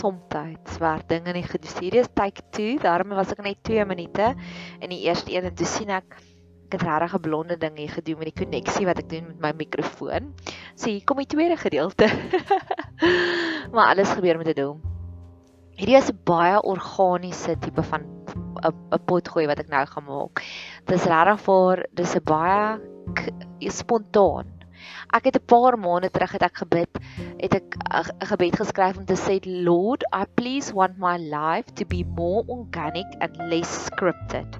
soms waar dinge nie goed is. Hier is take 2. Daarom was ek net 2 minute in die eerste een en toe sien ek ek het regtig 'n blonde ding hier gedoen met die koneksie wat ek doen met my mikrofoon. So hier kom die tweede gedeelte. maar alles gebeur met 'n doel. Hierdie is 'n baie organiese tipe van 'n potgooi wat ek nou gaan maak. Dis regtig vir dis 'n baie spontaan Ek het 'n paar maande terug het ek gebid, het ek 'n gebed geskryf om te sê Lord, I please want my life to be more organic and less scripted.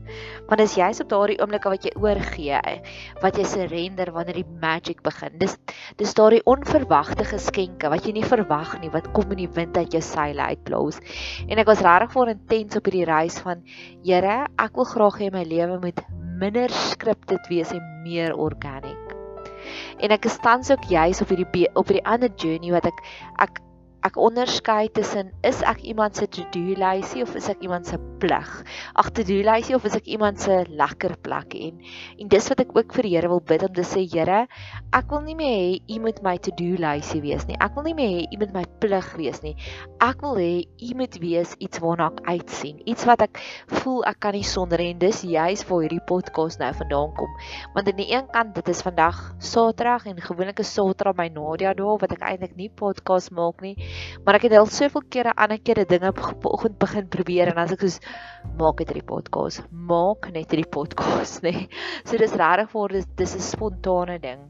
Want as jy's op daardie oomblik wat jy oorgee, wat jy surrender wanneer die magic begin. Dis dis daardie onverwagte geskenke wat jy nie verwag nie wat kom in die wind uit jou seile uitblaas. En ek was regtig voor intens op hierdie reis van Here, ek wil graag hê my lewe moet minder scripted wees en meer organic en ek is tans ook juis op hierdie op hierdie ander journey wat ek ek ek onderskei tussen is ek iemand se to-do lysie of is ek iemand se plig? Ag to-do lysie of is ek iemand se lekker plek en en dis wat ek ook vir die Here wil bid om te sê Here, ek wil nie meer hê u moet my to-do lysie wees nie. Ek wil nie meer hê u moet my plig wees nie. Ek wil hê u moet wees iets waarna ek uitsien, iets wat ek voel ek kan nie sonder en dis juis waar hierdie podcast nou vandaan kom. Want aan die een kant dit is vandag Saterdag en gewoonlik is Saterdag my Nadia daar wat ek eintlik nie podcast maak nie. Maar ek het al soveel kere ander kere dinge vanoggend begin probeer en as ek soos maak dit hierdie podcast, maak net hierdie podcast, nê. Nee. So dis regtig vir dis dis 'n spontane ding.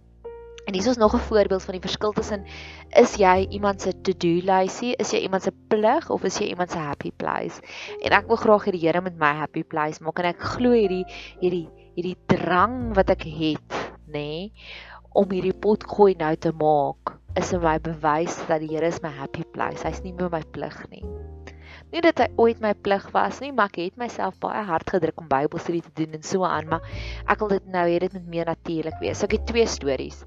En hier is nog 'n voorbeeld van die verskil tussen is jy iemand se to-do lysie, is jy iemand se plig of is jy iemand se happy place? En ek wil graag hê die Here met my happy place maak en ek glo hierdie hierdie hierdie drang wat ek het, nê, nee, om hierdie pot gooi nou te maak is in my bewys dat die Here is my happy place. Hy's nie meer my plig nie. Nie dat hy ooit my plig was nie, maar ek het myself baie hard gedruk om Bybelstudie te doen en so aan, maar ek wil dit nou hê dit moet meer natuurlik wees. So ek het twee stories.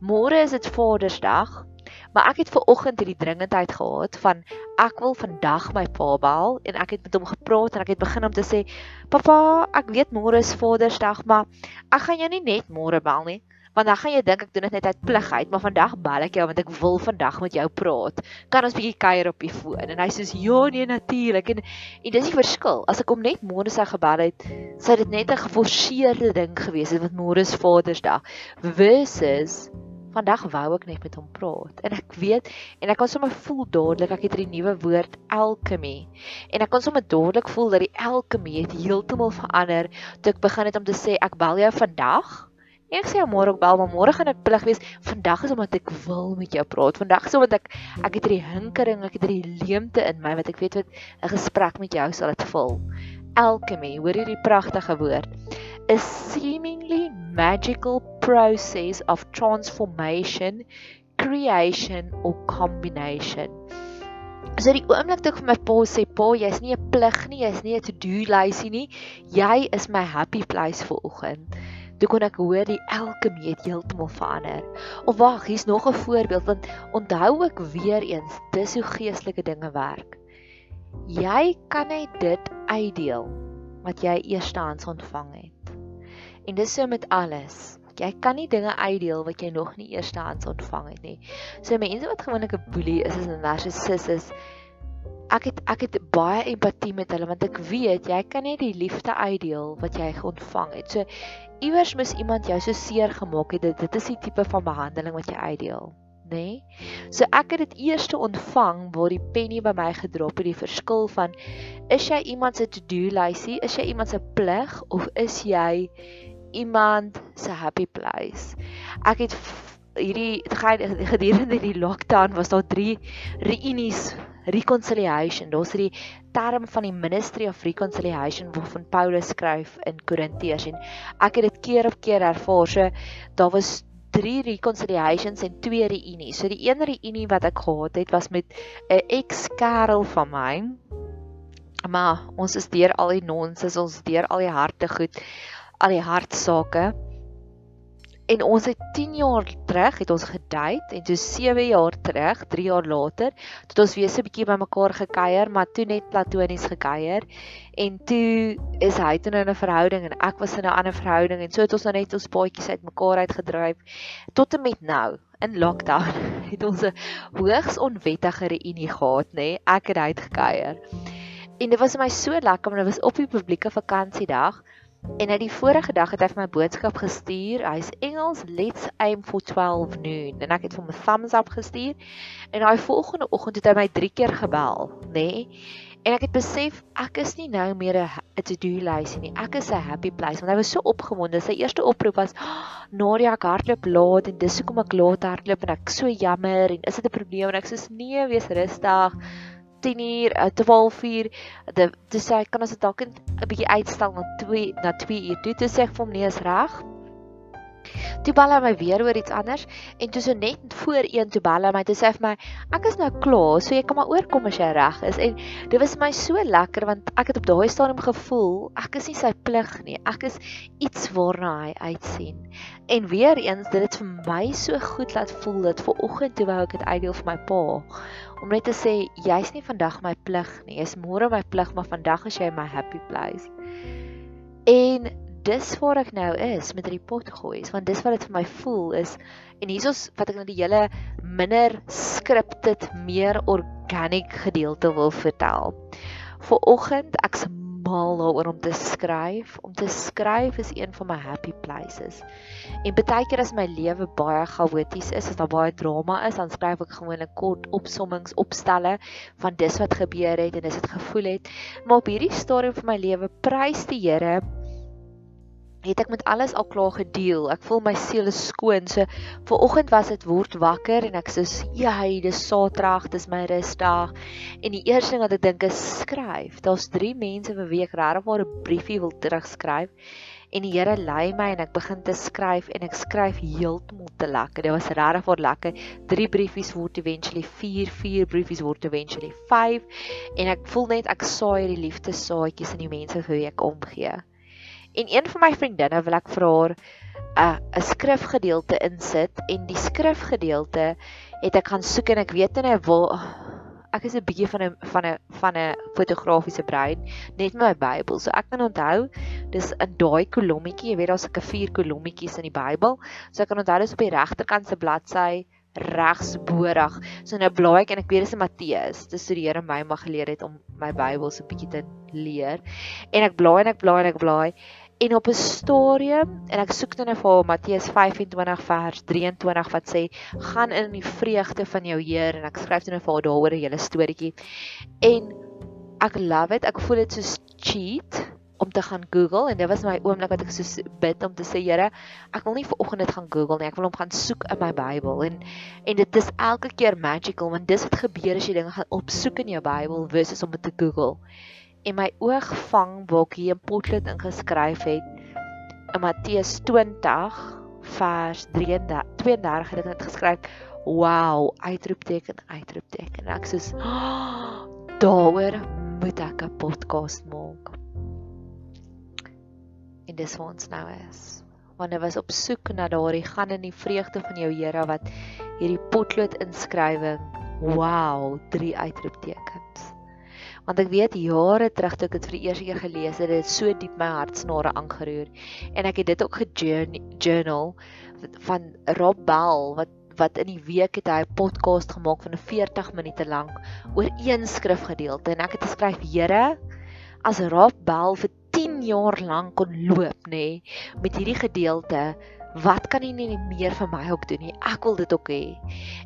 Môre is dit Vadersdag, maar ek het ver oggend hierdie dringendheid gehad van ek wil vandag my pa bel en ek het met hom gepraat en ek het begin om te sê, "Pappa, ek weet môre is Vadersdag, maar ek gaan jou nie net môre bel nie." Want dan gaan jy dink ek doen dit net uit pligheid, maar vandag bel ek jou want ek wil vandag met jou praat. Kan ons bietjie kuier op die foon? En hy sê ja, nee natuurlik. En en dis die verskil. As ek hom net môre sou gebel het, sou dit net 'n geforseerde ding gewees het wat môre is Vadersdag versus Vandag wou ek net met hom praat en ek weet en ek kan sommer voel dadelik ek het hierdie nuwe woord alchemy en ek kan sommer dadelik voel dat die alchemy het heeltemal verander toe ek begin het om te sê ek bel jou vandag Ek sê môre ook bel, maar môre gaan ek plig wees. Vandag is omdat ek wil met jou praat. Vandag is omdat ek ek het hierdie hinkering, ek het hierdie leemte in my wat ek weet wat 'n gesprek met jou sal dit vul. Alchemy, hoor hierdie pragtige woord. A seemingly magical process of transformation, creation or combination. So die oomblik toe ek vir my pa sê, "Pa, jy's nie 'n plig nie, jy's nie 'n to-do lysie nie. Jy is my happy place vir oggend." Toe kon ek hoor die elke meet heeltemal verander. Of wag, hier's nog 'n voorbeeld want onthou ek weer eens dis hoe geestelike dinge werk. Jy kan net dit uitdeel wat jy eerstehands ontvang het. En dis so met alles. Jy kan nie dinge uitdeel wat jy nog nie eerstehands ontvang het nie. So mense wat gewoonlik 'n boelie is, is 'n narcissus is ek het ek het baie empatie met hulle want ek weet jy kan net die liefde uitdeel wat jy ontvang het. So iewers mis iemand jou so seer gemaak het. Dit, dit is die tipe van behandeling wat jy uitdeel, nê? Nee? So ek het dit eers ontvang waar die penny by my gedrop het, die verskil van is jy iemand se to-do lysie, is jy iemand se plig of is jy iemand se happy place? Ek het hierdie gedurende die lockdown was daar 3 reunies reconciliation. Daar's hierdie term van die Ministry of Reconciliation waarvan Paulus skryf in Korintiërs en ek het dit keer op keer ervaar. So daar was 3 reconciliations en 2 reunies. So die een reunie wat ek gehad het was met 'n ex-kerel van my. Maar ons is deur al die nonsens, ons deur al die harde goed, al die hartsake. En ons het 10 jaar terug het ons gedate en toe 7 jaar terug, 3 jaar later, het ons weer so 'n bietjie bymekaar gekuier, maar toe net platonies gekuier. En toe is hy toe nou in 'n verhouding en ek was in 'n ander verhouding en so het ons nou net ons paadjies uitmekaar uitgedryf tot en met nou in lockdown het ons 'n hoogs onwettige reunie gehad, nê? Nee? Ek het uitgekuier. En dit was vir my so lekker, want dit was op die publieke vakansiedag. En nou die vorige dag het hy vir my boodskap gestuur. Hy's Engels, let's aim for 12 noon. En ek het hom 'n thumbs up gestuur. En daai volgende oggend het hy my 3 keer gebel, nê? Nee? En ek het besef ek is nie nou meer 'n to-do lys nie. Ek is 'n happy place want hy was so opgewonde. Sy eerste oproep was: oh, "Nadia, ek hardloop laat en dis hoekom ek laat hardloop en ek so jammer en is dit 'n probleem?" En ek sê: "Nee, wees rustig." 10 uur, 12 uur. Dit sê kan ons dit dalk 'n bietjie uitstel na 2 na 2 uur. Toe toe sê ek vir hom nee, is reg. Toe bel hy my weer oor iets anders en toe so net voor 1 toe bel hy my toe sê hy vir my ek is nou klaar so jy kan maar oorkom as jy reg is en dit was my so lekker want ek het op daai stadium gevoel ek is nie sy plig nie ek is iets waarna hy uitsien en weer eens dit het vir my so goed laat voel dat ver oggend toe wou ek dit uitdeel vir my pa om net te sê jy's nie vandag my plig nie. Jy's môre my plig maar vandag is jy my happy place. En dis waar ek nou is met hierdie pot gooi, want dis wat dit vir my voel is. En hiersoos wat ek nou die hele minder scripted, meer organic gedeelte wil vertel. Vooroggend ek's mal daaroor om te skryf. Om te skryf is een van my happy places. En baie keer as my lewe baie chaoties is, as daar baie drama is, dan skryf ek gewoonlik kort opsommings, opstelle van dis wat gebeur het en dis wat gevoel het. Maar op hierdie stadium van my lewe prys die Here het ek met alles al klaar gedeel. Ek voel my siel is skoon. So ver oggend was dit word wakker en ek sê, "Jy, dis Saterdag, dis my rusdag." En die eerste ding wat ek dink is skryf. Daar's 3 mense vir wie ek regtig maar 'n briefie wil terugskryf. En die Here lei my en ek begin te skryf en ek skryf heeltemal te lekker. Dit was regtig vir lekker. 3 briefies word eventually 4, 4 briefies word eventually 5 en ek voel net ek saai die liefde saadjies in die mense vir wie ek omgee. En een van my vriendinne wil ek vir haar 'n uh, 'n skrifgedeelte insit en die skrifgedeelte het ek gaan soek en ek weet nie wil ek is 'n bietjie van 'n van 'n van 'n fotografiese brein net met my Bybel. So ek kan onthou dis in daai kolommetjie, jy weet daar's 'n vier kolommetjies in die Bybel. So ek kan onthou dis op die regterkant se bladsy regs borig. So nou blaai ek en ek weet dis in Matteus. Dis so die Here my mag geleer het om my Bybel so 'n bietjie te leer. En ek blaai en ek blaai en ek blaai en op 'n stadium en ek soek dan nou vir Matteus 25 vers 23 wat sê gaan in die vreugde van jou Heer. En ek skryf dan nou vir daaroor 'n hele storieetjie. En ek love it. Ek voel dit so cheat om te gaan Google en dit was my oomblik wat ek so bid om te sê Here ek wil nie vir oggend dit gaan Google nie. Ek wil hom gaan soek in my Bybel. En en dit is elke keer magical want dis wat gebeur as jy dinge gaan opsoek in jou Bybel versus om dit te Google en my oog vang waar ek hier 'n potlood ingeskryf het in Matteus 20 vers 33 32 het ek geskryf wow uitroepteken uitroepteken. En ek sê oh, daaroor moet ek 'n podcast maak. En dis waar ons nou is. Want hy was op soek na daardie gaan in die vreugde van jou Here wat hierdie potlood inskrywing. Wow drie uitroeptekens want ek weet jare terug toe ek dit vir die eerste keer gelees het, het dit so diep my hartsnare aangeroer. En ek het dit ook gejournal van Rob Bell wat wat in die week het hy 'n podcast gemaak van 40 minute lank oor een skrifgedeelte en ek het geskryf: "Here, as Rob Bell vir 10 jaar lank kon loop, nê, nee, met hierdie gedeelte, wat kan hy nie meer vir my ook doen nie? Ek wil dit ook hê.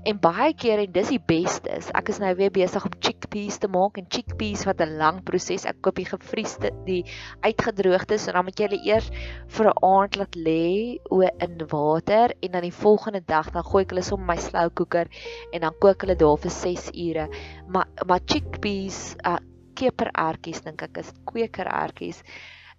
En baie keer en dis die beste is, ek is nou weer besig om chickpeas te maak en chickpeas wat 'n lang proses. Ek koop die gevriesde, die uitgedroogdes en dan moet jy hulle eers vir 'n aand laat lê o in water en dan die volgende dag dan gooi ek hulle sommer my slow cooker en dan kook hulle daar vir 6 ure. Maar maar chickpeas, uh, keperertjies dink ek is kwekerertjies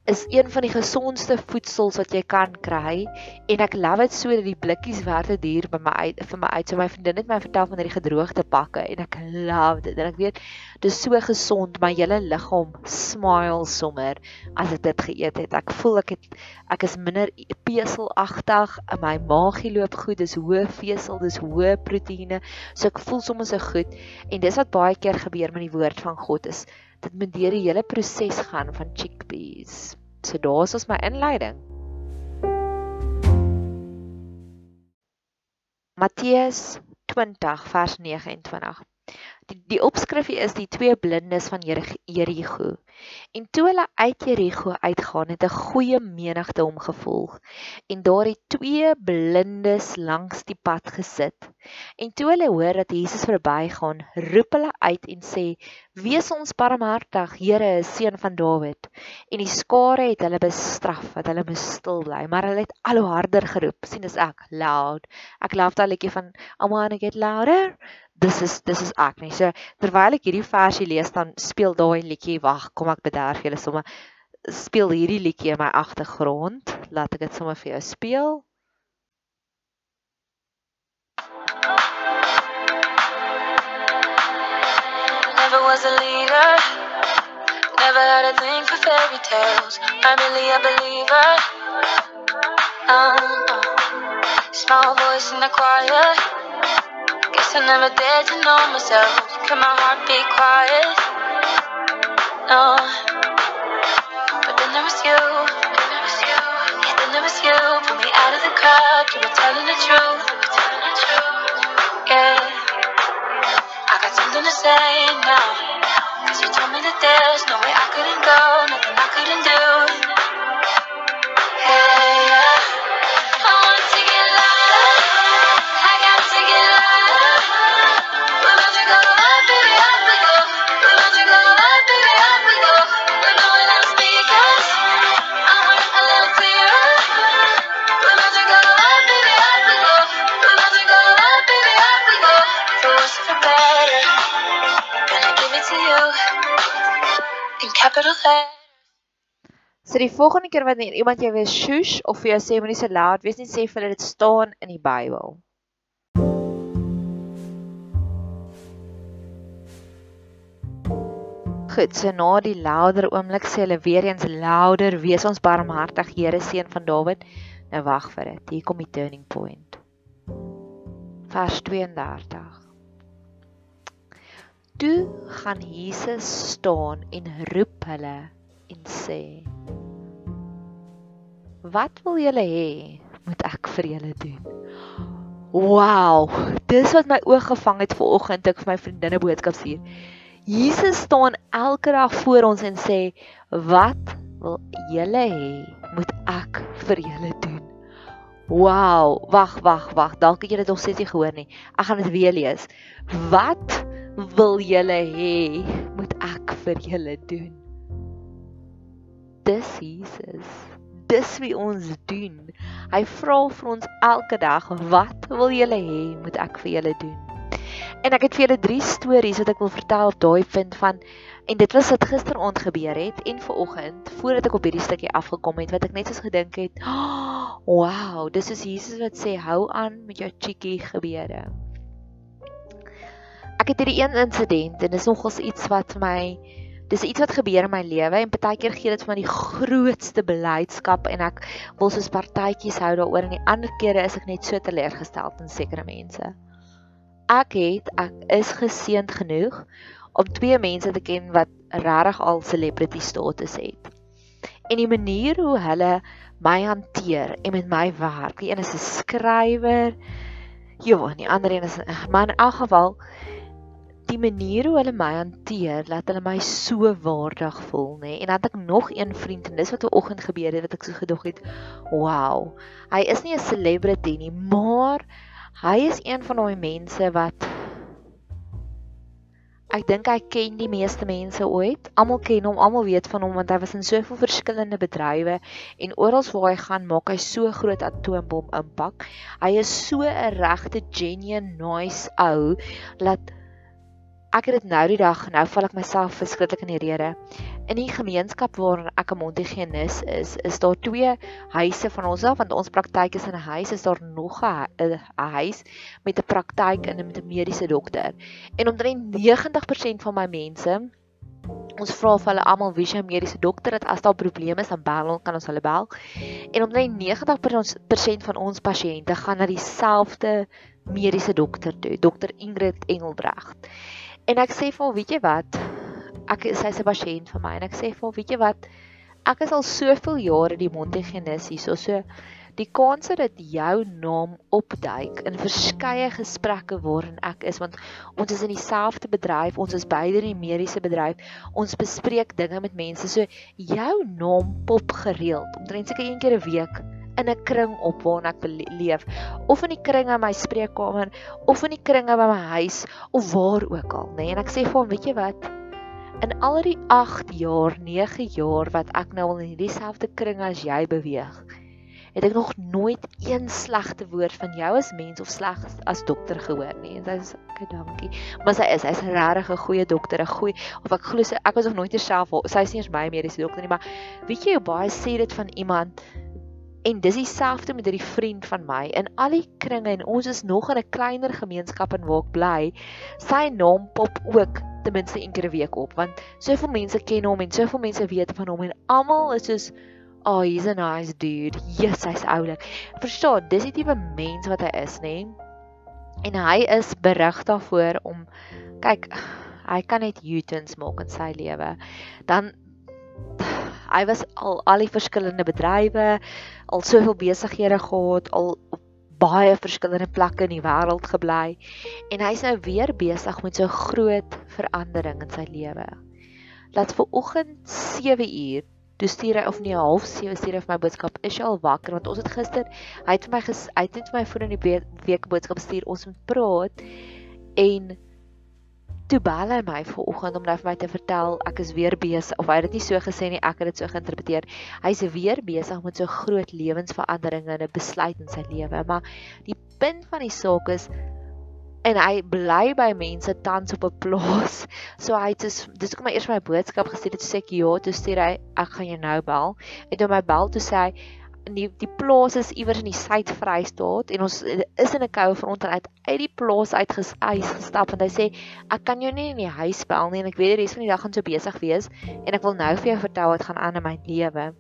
is een van die gesondste voedsels wat jy kan kry. En ek love dit so dat die blikkies werd dit duur by my uit vir my uit. So my vriendin het my vertel van hierdie gedroogde pakke en ek love dit. En ek weet dis so gesond my hele liggaam smile sommer as ek dit geëet het. Ek voel ek het ek is minder peselagtig my maagie loop goed. Dis hoë vesel dis hoë proteïene. So ek voel sommer so goed. En dis wat baie keer gebeur met die woord van God is dit moet deur die hele proses gaan van chickpeas. So daar's ons my inleiding. Matteus 20 vers 29. Die die opskrifie is die twee blindes van Jerigo. En toe hulle uit Jerigo uitgaan, het 'n goeie menigte hom gevolg. En daar het twee blindes langs die pad gesit. En toe hulle hoor dat Jesus verbygaan, roep hulle uit en sê: "Wees ons barmhartig, Here, seun van Dawid." En die skare het hulle bestraf dat hulle moes stil bly, maar hulle het al hoe harder geroep. sien dis ek, loud. Ek love daai liedjie van I wanna get louder dis is dis is ek nie. So terwyl ek hierdie versie lees dan speel daai liedjie. Wag, kom ek bederf julle sommer speel hierdie liedjie in my agtergrond. Laat ek dit sommer vir jou speel. Never was a leader. Never had a thing for fairy tales. I'm really a believer. Uh, uh. Small voice in the choir. I never dared to know myself. Can my heart be quiet? No. But then there was you. Then there was you. Yeah, then there was you. Pull me out of the crowd. You were telling the truth. Telling the truth. Yeah. I got something to say now. Cause you told me that there's no way I couldn't go. Nothing I couldn't do. So die volgende keer wanneer iemand jou weer shush of vir jou sê moenie so luid wees nie, sê vir hulle dit staan in die Bybel. Goed, so na die louder oomblik sê hulle weer eens louder, wees ons barmhartig, Here seun van Dawid. Nou wag vir dit. Hier kom die turning point. Vers 32. Toe gaan Jesus staan en roep hulle en sê: Wat wil julle hê moet ek vir julle doen? Wow, dis wat my oog gevang het vanoggend ek vir my vriendinne boodskap stuur. Jesus staan elke dag voor ons en sê, "Wat wil julle hê moet ek vir julle doen?" Wow, wag, wag, wag. Dalk het jy dit nog steeds nie gehoor nie. Ek gaan dit weer lees. Wat wil julle hê moet ek vir julle doen? Dis Jesus. Dis wie ons doen. Hy vra vir ons elke dag, "Wat wil julle hê moet ek vir julle doen?" En ek het vir julle drie stories wat ek wil vertel op daai punt van en dit was wat gisteraand gebeur het en vanoggend voordat ek op hierdie stukkie afgekom het wat ek net soos gedink het, oh, "Wow, dis is Jesus wat sê hou aan met jou cheeky gebeure." Ek het hierdie een insident en dis nogals iets wat my dis iets wat gebeur in my lewe en partykeer gee dit vir my die grootste beleidskap en ek wil soos partytjies hou daaroor en die ander kere is ek net so teleurgestel in sekere mense ek het ek is geseënd genoeg om twee mense te ken wat regtig al celebrity status het. En die manier hoe hulle my hanteer en met my werk, die een is 'n skrywer, ja, en die ander een is maar in elk geval die manier hoe hulle my hanteer, laat hulle my so waardig voel, nê. Nee. En dan het ek nog een vriend en dis wat 'n oggend gebeur het wat ek so gedog het, wow. Hy is nie 'n celebrity nie, maar Hy is een van daai mense wat ek dink hy ken die meeste mense ooit. Almal ken hom, almal weet van hom want hy was in soveel verskillende bedrywe en oral waar hy gaan maak hy so groot atoombom impak. Hy is so 'n regte genuine nice ou dat ek het dit nou die dag nou val ek myself verskriklik in die rede. In die gemeenskap waar ek 'n mondhygiënis is, is daar twee huise van ons af want ons praktyk is in 'n huis, is daar nog 'n huis met 'n praktyk en met 'n mediese dokter. En omtrent 90% van my mense Ons vra vir hulle almal wie sy mediese dokter het as daar probleme is dan bel ons kan ons hulle bel. En omtrent 90% van ons pasiënte gaan na dieselfde mediese dokter toe, dokter Ingrid Engelbregt. En ek sê vir hom, weet jy wat? Ek is 'n pasiënt vir my en ek sê vir hom, weet jy wat? Ek is al soveel jare die mondhygiënis hierso, so die kans dat jou naam opduik in verskeie gesprekke waarin ek is, want ons is in dieselfde bedryf, ons is beide in die mediese bedryf, ons bespreek dinge met mense, so jou naam pop gereeld, omtrent seker een keer 'n week in 'n kring op waar ek leef. Of in die kring in my spreekkamer of in die kringe by my huis of waar ook al nê. Nee? en ek sê vir hom weet jy wat? In al die 8 jaar 9 jaar wat ek nou al in hierdie selfde kring as jy beweeg het ek nog nooit een slegte woord van jou as mens of sleg as dokter gehoor nie. En sy sê okay dankie. Maar sy is sy's 'n regtig 'n goeie dokter 'n goeie of ek glo sy ek was nog nooit terself sy is nie eens my mediese dokter nie maar weet jy hoe baie sê dit van iemand En dis dieselfde met hierdie vriend van my in al die kringe en ons is nog in 'n kleiner gemeenskap in waar ek bly. Sy naam pop ook ten minste een keer 'n week op want soveel mense ken hom en soveel mense weet van hom en almal is soos oh, he's a nice dude. Yes, hy's oulik. Verstaan, dis die tipe mens wat hy is, nê? En hy is berig daarvoor om kyk, hy kan net U-turns maak in sy lewe. Dan hy was al al die verskillende bedrywe, al soveel besighede gehad, al op baie verskillende plekke in die wêreld gebly. En hy's nou weer besig met so 'n groot verandering in sy lewe. Laat vir oggend 7 uur Toe stuur hy of nie half 7 stuur hy vir my boodskap is jy al wakker? Want ons het gister hy het vir my ges, hy het net vir my voor in die week boodskap stuur ons moet praat. En toe bel hy my vanoggend om nou vir my te vertel ek is weer besig of hy het dit nie so gesê nie ek het dit so geïnterpreteer. Hy's weer besig met so groot lewensveranderinge en 'n besluit in sy lewe maar die punt van die saak is en hy bly by mense tans op 'n plaas. So hy het dis dis kom my eers my boodskap gestuur het sê ek ja toe stuur hy ek gaan jou nou bel. En toe my bel toe sê hy die die plaas is iewers in die Suid-Vrystaat en ons is in 'n koue front en uit uit die plaas uit gesuis gestap en hy sê ek kan jou nie in die huis bel nie en ek weet die res van die dag gaan so besig wees en ek wil nou vir jou vertel wat gaan aan in my lewe.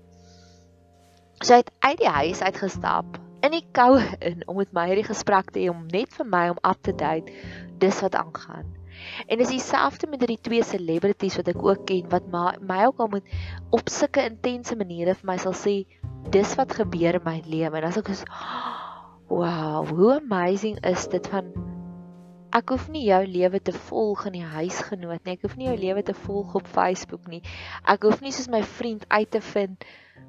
So hy het uit die huis uit gestap in die koue in om met my hierdie gesprek te hê om net vir my om up to date dis wat aangaan. En dis dieselfde met hierdie twee celebrities wat ek ook ken wat my, my ook al met op sulke intense maniere vir my sal sê dis wat gebeur in my lewe en as ek is wow, hoe amazing is dit van ek hoef nie jou lewe te volg in die huisgenoot nie. Ek hoef nie jou lewe te volg op Facebook nie. Ek hoef nie soos my vriend uit te vind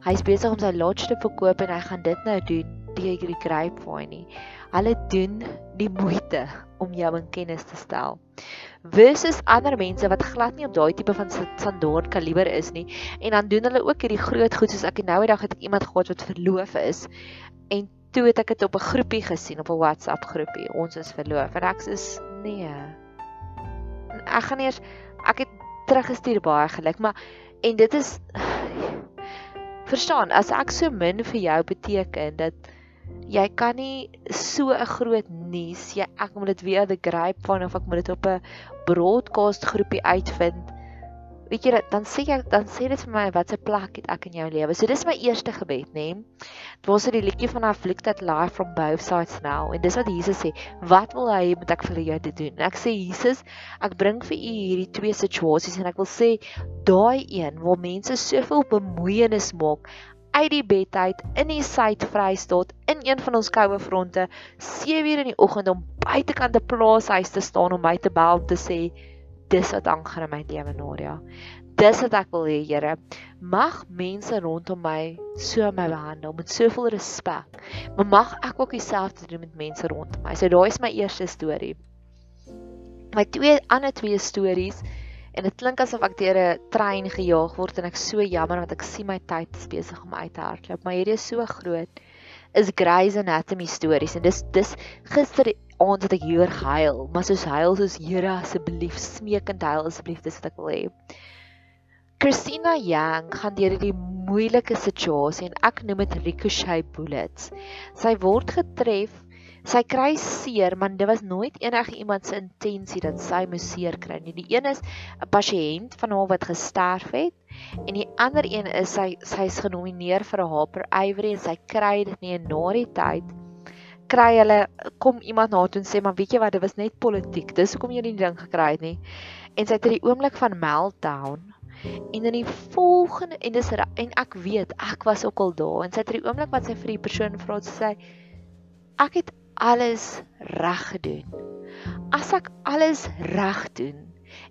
hy's besig om sy lodge te verkoop en hy gaan dit nou doen deur hierdie grapevine nie. Hulle doen die moeite om jou in kennis te stel. Versus ander mense wat glad nie op daai tipe van standaard kaliber is nie en dan doen hulle ook hierdie groot goed soos ek nou die dag het ek iemand gehad wat verloof is en toe het ek dit op 'n groepie gesien op 'n WhatsApp groepie. Ons is verloof en ek sê nee. Ek gaan eers ek het teruggestuur baie geluk maar en dit is verstaan as ek so min vir jou beteken dat jy kan nie so 'n groot nuus jy ek moet dit weer the grapevine of ek moet dit op 'n broadcast groepie uitvind. Weet jy dan sê jy dan sê dit vir my wat se plek het ek in jou lewe. So dis my eerste gebed nê. Dit was die liedjie van afflicted life from both sides now en dis wat Jesus sê wat wil hy moet ek vir jou doen? En ek sê Jesus ek bring vir u hierdie twee situasies en ek wil sê daai een waar mense soveel bemoeienis maak uit die bed uit in die Suid-Vrystaat in een van ons koue fronte 7:00 in die oggend om buitekant 'n plaashuis te staan om my te bel om te sê dis wat aangaan in my lewe Nadia. Dis wat ek wil hê Here. Mag mense rondom my so my behandel met soveel respek. Maar mag ek ook dieselfde doen met mense rondom my. So daai is my eerste storie. My twee ander twee stories En dit klink asof ek deur 'n trein gejaag word en ek so jammer want ek sien my tyd is besig om uit te hardloop. Maar hierdie is so groot. Is Grey's Anatomy stories en dis dis gister aand het ek hier gehuil, maar soos huil soos Here asseblief smeekend huil asseblief dis wat ek wil hê. Christina Yang gaan deur hierdie moeilike situasie en ek noem dit ricochet bullets. Sy word getref, sy kry seer, maar dit was nooit enige iemand se intensie dat sy moes seer kry nie. Die een is 'n pasiënt van haar wat gesterf het en die ander een is sy sy's genomineer vir 'n Harper Ivory en sy kry dit nie na die tyd kry hulle kom iemand na toe en sê maar weet jy wat dit was net politiek. Dis hoekom jy die ding gekry het nie. En sy het in die oomblik van meltdown En in die volgende en dis en ek weet ek was ook al daar en sy het die oomblik wat sy vir die persoon vra sê ek het alles reg gedoen. As ek alles reg doen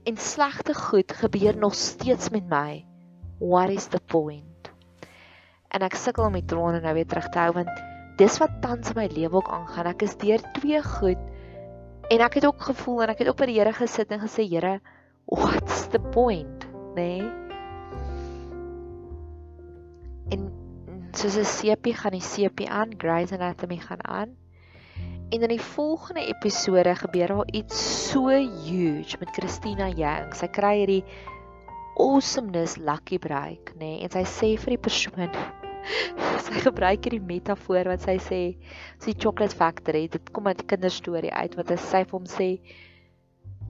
en slegte goed gebeur nog steeds met my, what is the point? En ek sukkel om die trane nou weer terug te hou want dis wat tans in my lewe ook aangaan. Ek is deur twee goed en ek het ook gevoel en ek het ook by die Here gesit en gesê Here, what's the point? nê? Nee. En soos 'n sepie gaan die sepie aan, Grey's Anatomy gaan aan. En in die volgende episode gebeur daar iets so huge met Christina Yang. Sy kry hierdie awesomeness lucky break, nê? Nee? En sy sê vir die persoon sy gebruik hierdie metafoor wat sy sê, sy chocolate factory, dit kom uit 'n kinderstorie uit wat sy vir hom sê,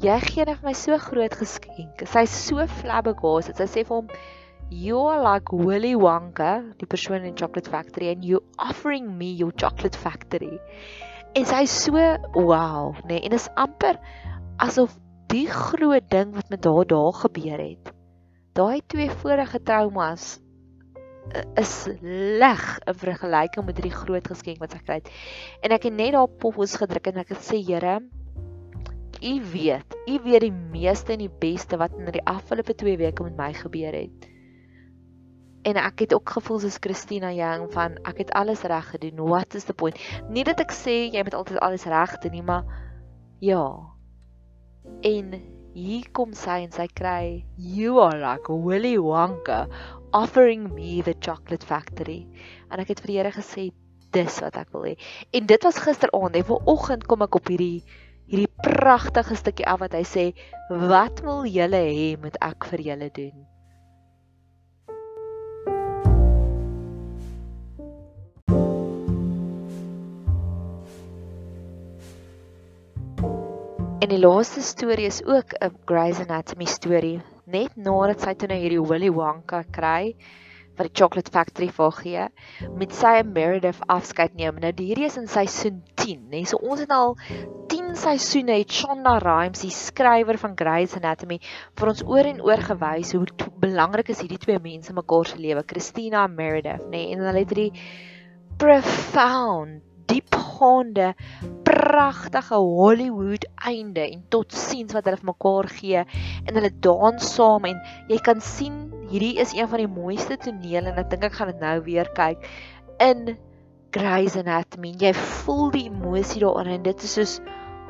jy gee net vir my so groot geskenk. Sy's so flabbergasted. Sy sê vir hom, "You are like Willy Wonka, die persoon in Chocolate Factory and you offering me your chocolate factory." En sy's so, "Wow," nê? Nee, en is amper asof die groot ding wat met haar daar gebeur het. Daai twee vorige traumas eh, is leg in vergelyking met hierdie groot geskenk wat sy kry. En ek het net daar pos gedruk en ek het sê, "Here, U weet, U weet die meeste en die beste wat in die afgelope 2 weke met my gebeur het. En ek het ook gevoel soos Christina Young van ek het alles reg gedoen. What is the point? Nie dat ek sê jy moet altyd alles reg doen nie, maar ja. En hier kom sy en sy kry you are like Willy Wonka offering me the chocolate factory. En ek het vir die Here gesê dis wat ek wil hê. En dit was gisteraand, en vanoggend kom ek op hierdie hierdie pragtige stukkie af wat hy sê, "Wat wil julle hê moet ek vir julle doen?" En die laaste storie is ook 'n Grey's Anatomy storie. Net nadat sy toe nou hierdie Willy Wonka kry, wat die Chocolate Factory vir gee met sy Meredith afskeid neem. Nou hierdie is in seisoen 10, né? So ons het al 10 seisoene het Shonda Rhimes, die skrywer van Grey's Anatomy, vir ons oor en oor gewys hoe belangrik is hierdie twee mense in mekaar se lewe, Christina en Meredith, né? En hulle het hierdie profound diepgaande pragtige Hollywood einde en totsiens wat hulle vir mekaar gee en hulle dans saam en jy kan sien hierdie is een van die mooiste tonele en ek dink ek gaan dit nou weer kyk in Grey's Anatomy. Jy voel die emosie daarin en dit is soos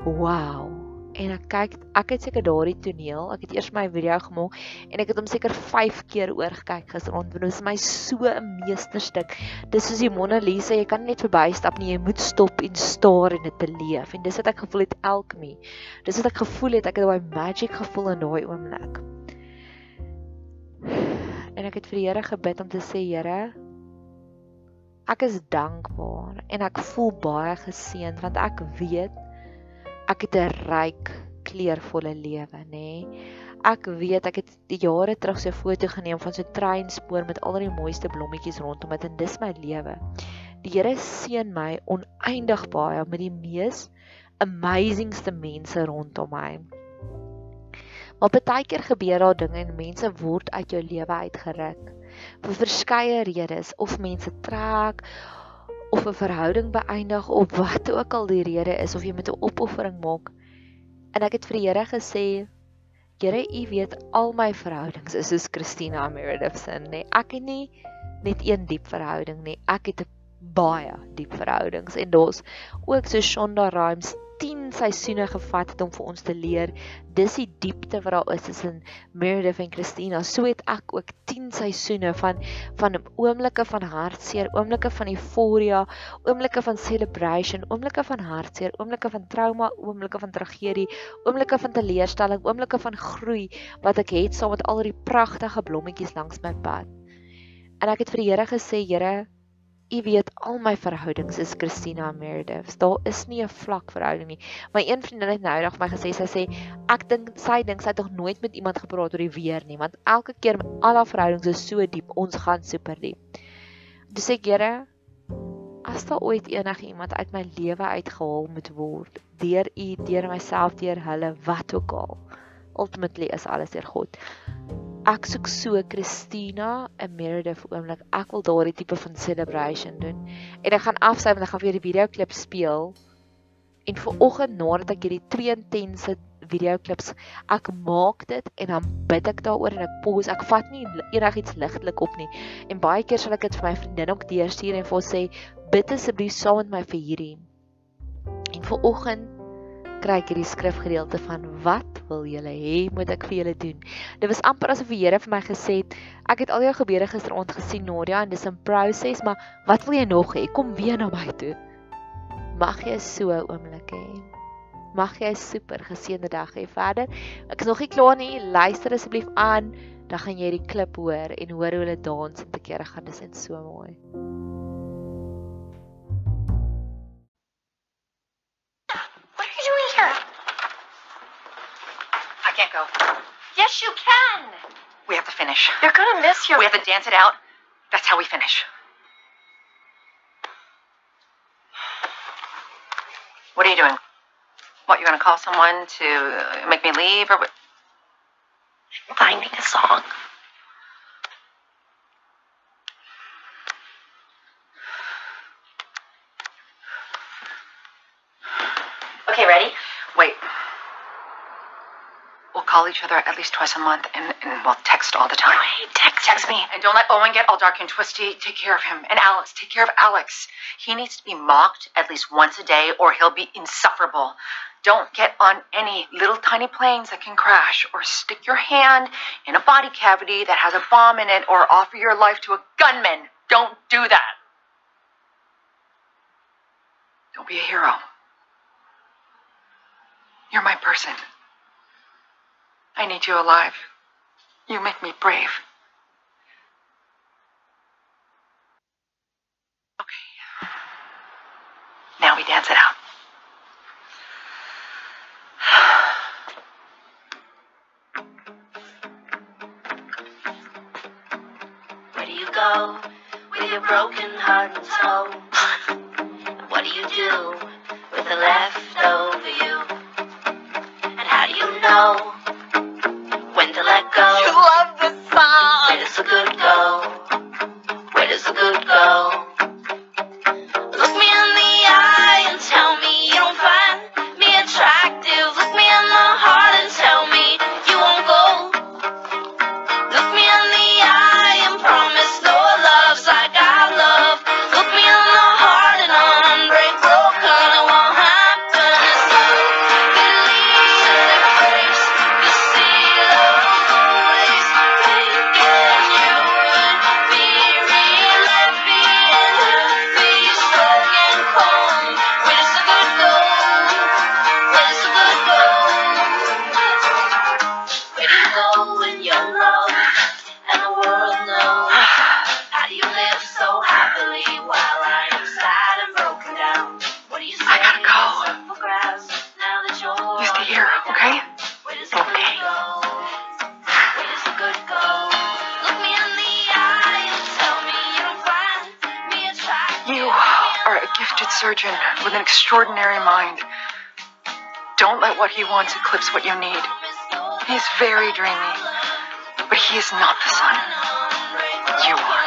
wow. En ek kyk ek het seker daardie toneel, ek het eers my video gemaak en ek het hom seker 5 keer oorgekyk gisterond. Dit was my so 'n meesterstuk. Dis soos die Mona Lisa, jy kan net verbystap nie, jy moet stop en staar en dit beleef. En dis wat ek gevoel het Alchemy. Dis wat ek gevoel het, ek het daai magic gevoel in daai oomblik en ek het vir die Here gebid om te sê Here ek is dankbaar en ek voel baie geseënd want ek weet ek het 'n ryk kleurvolle lewe nê? Nee. ek weet ek het jare terug so 'n foto geneem van so 'n treinspoor met al die mooiste blommetjies rondom dit en dis my lewe. Die Here seën my oneindig baie met die mees amazingste mense rondom my. Maar baie keer gebeur daar dinge en mense word uit jou lewe uitgeruk. Vir verskeie redes of mense trek of 'n verhouding beëindig of wat ook al die rede is of jy met 'n opoffering maak. En ek het vir die Here gesê, Here, U weet al my verhoudings is soos Christina Meredith se, nê. Nee, ek het nie net een diep verhouding nie. Ek het baie diep verhoudings en daar's ook so Shonda Rhimes 10 seisoene gevat het om vir ons te leer. Dis die diepte wat daar is tussen Meredith en Christina. So het ek ook 10 seisoene van van oomblikke van hartseer, oomblikke van euforia, oomblikke van celebration, oomblikke van hartseer, oomblikke van trauma, oomblikke van tragedie, oomblikke van teleurstelling, oomblikke van groei wat ek het saam met al die pragtige blommetjies langs my pad. En ek het vir die Here gesê, Here, U weet al my verhoudings is Christina Meredith. Daar is nie 'n vlak verhouding nie. My een vriendin het nou eendag vir my gesê sy sê ek dink sy dink sy het nog nooit met iemand gepraat oor die weer nie, want elke keer met al haar verhoudings is so diep, ons gaan super diep. Dis ek Here as daar ooit enige iemand uit my lewe uitgehaal moet word deur U, deur myself, deur hulle, wat ook al. Ultimately is alles deur God ek soek so Christina en Meredith oomblik. Ek wil daardie tipe van celebration doen. En ek gaan afsy want ek gaan weer die video klip speel. En vir oggend nadat ek hierdie twee intense video klips ek maak dit en dan bid ek daaroor en ek pause. Ek vat nie enigiets ligtelik op nie. En baie keer sal ek dit vir my vriendin ook deurstuur en vir haar sê bid asseblief saam met my vir hierdie. En vir oggend kry ek hierdie skrifgedeelte van wat wil julle hê moet ek vir julle doen. Dit was amper asof die Here vir my gesê het, ek het al jou gebede gisteraand gesien Nadia en dis 'n proses, maar wat wil jy nog hê? Kom weer na my toe. Mag jy so oomblik hê. Mag jy 'n super geseënde dag hê verder. Ek is nog nie klaar nie. Luister asseblief aan, dan gaan jy die klip hoor en hoor hoe hulle dans en te kere gaan. Dis net so mooi. Can't go. Yes, you can. We have to finish. You're gonna miss your. We have to dance it out. That's how we finish. What are you doing? What, you're gonna call someone to make me leave or what? Finding a song. Okay, ready? Wait. We'll call each other at least twice a month and, and we'll text all the time. Wait, text, Text me. And don't let Owen get all dark and twisty. Take care of him. And Alex, take care of Alex. He needs to be mocked at least once a day or he'll be insufferable. Don't get on any little tiny planes that can crash or stick your hand in a body cavity that has a bomb in it or offer your life to a gunman. Don't do that. Don't be a hero. You're my person. I need you alive. You make me brave. Okay. Now we dance it out. An extraordinary mind. Don't let what he wants eclipse what you need. He's very dreamy, but he is not the sun. You are.